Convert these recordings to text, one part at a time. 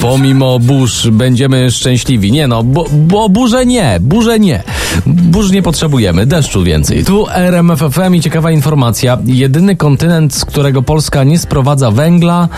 Pomimo burz będziemy szczęśliwi. Nie no, bo, bo burze nie, burze nie. Burz nie potrzebujemy, deszczu więcej. Tu RMFFM i ciekawa informacja. Jedyny kontynent, z którego Polska nie sprowadza węgla,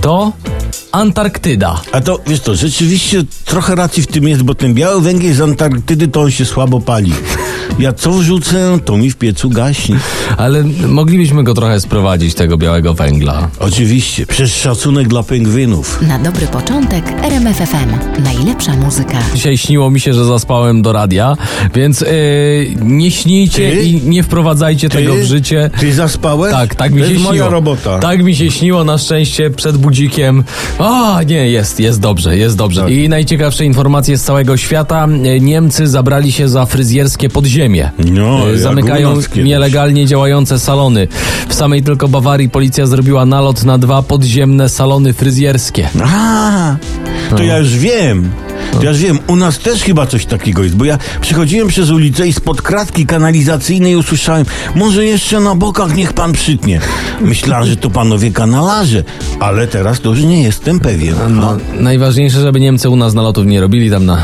to Antarktyda. A to, wiesz to, rzeczywiście trochę racji w tym jest, bo ten biały węgiel z Antarktydy to on się słabo pali. Ja co wrzucę, to mi w piecu gaśnie. Ale moglibyśmy go trochę sprowadzić, tego białego węgla. Oczywiście, przez szacunek dla pingwinów. Na dobry początek RMF FM. Najlepsza muzyka. Dzisiaj śniło mi się, że zaspałem do radia, więc yy, nie śnijcie Ty? i nie wprowadzajcie tego w życie. Ty zaspałeś? Tak, tak mi to się jest śniło. moja robota. Tak mi się śniło na szczęście przed budzikiem. O, nie, jest, jest dobrze, jest dobrze. Tak. I najciekawsze informacje z całego świata. E, Niemcy zabrali się za fryzjerskie podziemie. No, E, jak Zamykają nielegalnie działające salony. W samej tylko Bawarii policja zrobiła nalot na dwa podziemne salony fryzjerskie. A, to ja już wiem. To ja wiem, u nas też chyba coś takiego jest, bo ja przechodziłem przez ulicę i spod kratki kanalizacyjnej usłyszałem, może jeszcze na bokach niech pan przytnie. Myślałem, że to panowie kanalarze, ale teraz to już nie jestem pewien. No, najważniejsze, żeby Niemcy u nas nalotów nie robili, tam na e,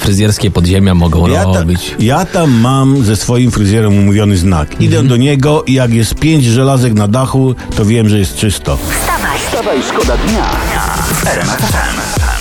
fryzjerskie podziemia mogą Ja, ta, robić. ja tam mam ze swoim fryzjerem umówiony znak. Idę Mhm. do niego i jak jest pięć żelazek na dachu, to wiem, że jest czysto. Wstawaj, szkoda dnia w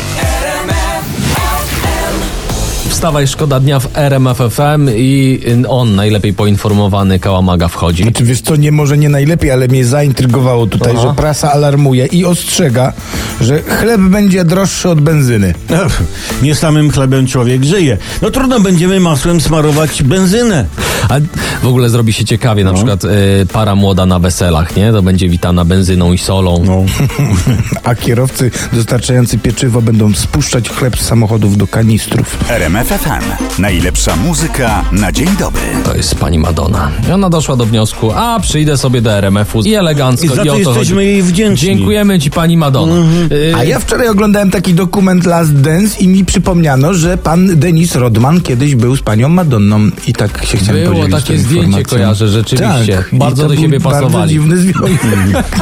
Wstawaj, szkoda dnia w RMFFM i on, najlepiej poinformowany Kałamaga wchodzi. Znaczy wiesz co, nie może nie najlepiej, ale mnie zaintrygowało tutaj, Aha. że prasa alarmuje i ostrzega, że chleb będzie droższy od benzyny. Ech, Nie samym chlebem człowiek żyje. No trudno, będziemy masłem smarować benzynę. A w ogóle zrobi się ciekawie, No. na przykład e, para młoda na weselach, nie? To będzie witana benzyną i solą. No. A kierowcy dostarczający pieczywo będą spuszczać chleb z samochodów do kanistrów. RMF FM. Najlepsza muzyka na dzień dobry. To jest pani Madonna. I ona doszła do wniosku, a przyjdę sobie do RMF-u i elegancko I za i to o to jesteśmy chodzi. jej wdzięczni. Mhm. Dziękujemy ci pani Madonna. Y, A ja wczoraj oglądałem taki dokument Last Dance i mi przypomniano, że pan Denis Rodman kiedyś był z panią Madonną i tak się chciałem Było podzielić takie zdjęcie, informacją. kojarzę, rzeczywiście. Tak, i Bardzo to do siebie Bardzo pasowali. dziwny związek.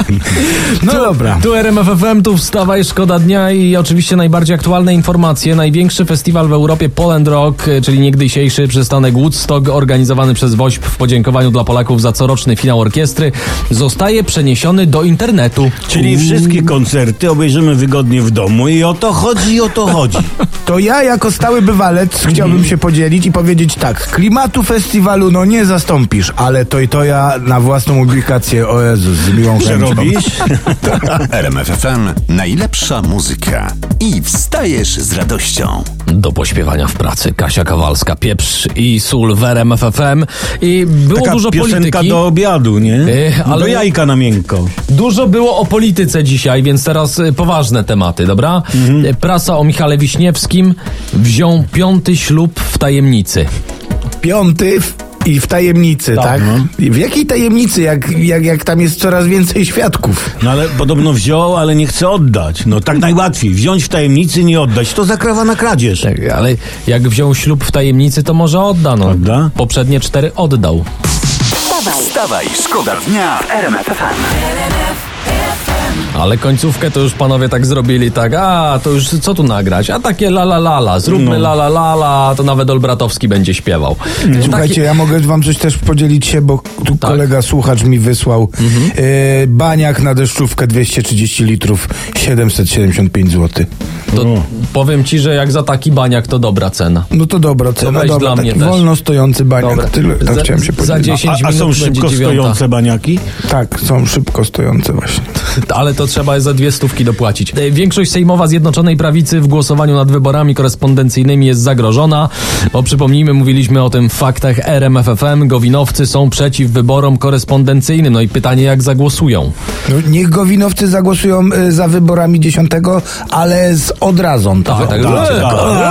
no dobra. Tu RMFFM, tu wstawaj, szkoda dnia i oczywiście najbardziej aktualne informacje. Największy festiwal w Europie Poland Rock, e, czyli niegdysiejszy przystanek Woodstock, organizowany przez WOŚP w podziękowaniu dla Polaków za coroczny finał orkiestry, zostaje przeniesiony do internetu. Czyli wszystkie koncerty obejrzymy wygodnie w domu i o to chodzi, i o to chodzi. To ja jako stały bywalec chciałbym się podzielić i powiedzieć tak, klimatu festiwalu no nie zastąpisz, ale to i to ja na własną ubikację, o Jezus, z miłą robisz? RMF FM. Najlepsza muzyka. I wstajesz z radością. Do pośpiewania w pracy Kasia Kowalska, pieprz i sól w RMFFM i było Taka dużo polityki. do obiadu, nie? Ech, ale- Do jajka na miękko. Dużo było o polityce dzisiaj, więc teraz y, poważne tematy, dobra? Mhm. Y, Prasa o Michale Wiśniewskim wziął piąty ślub w tajemnicy. Piąty w, i w tajemnicy, tak? I W jakiej tajemnicy, jak, jak, jak tam jest coraz więcej świadków? No ale podobno wziął, ale nie chce oddać. No tak najłatwiej. Wziąć w tajemnicy, nie oddać. To zakrawa na kradzież. Tak, ale jak wziął ślub w tajemnicy, to może odda, no. Odda? Poprzednie cztery oddał. Wstawaj, szkoda dnia w RMF FM. Ale końcówkę to już panowie tak zrobili, tak, a to już co tu nagrać? A takie la la la la, zróbmy No. la la la la, to nawet Olbratowski będzie śpiewał. Słuchajcie, Takie- ja mogę wam coś też podzielić się, bo tu Tak. kolega słuchacz mi wysłał. E, baniak na deszczówkę 230 litrów, 775 zł. to powiem ci, że jak za taki baniak to dobra cena. No to dobra cena, weź dobra, dla mnie taki też. wolno stojący baniak. Dobra. Tyle, tak Za- chciałem się za podzielić. 10 A, a są minut szybko stojące baniaki? Tak, są szybko stojące właśnie. Ale to trzeba za dwie stówki dopłacić. E, Większość sejmowa Zjednoczonej Prawicy w głosowaniu nad wyborami korespondencyjnymi jest zagrożona. Bo przypomnijmy, mówiliśmy o tym w faktach RMFFM. Gowinowcy są przeciw wyborom korespondencyjnym. No i pytanie, jak zagłosują? No, niech gowinowcy zagłosują y, za wyborami 10, ale z odrazą. Tak, tak, tak, tak.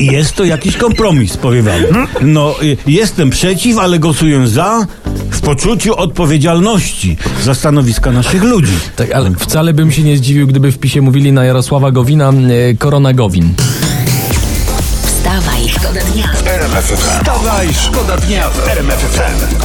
Je- Jest to jakiś kompromis, powiem wam. No, jestem przeciw, ale głosuję za w poczuciu odpowiedzialności za stanowiska naszych ludzi. Tak, ale wcale bym się nie zdziwił, gdyby w PiSie mówili na Jarosława Gowina e, Korona Gowin. Wstawaj, szkoda dnia. Wstawaj, szkoda dnia w RMF FM.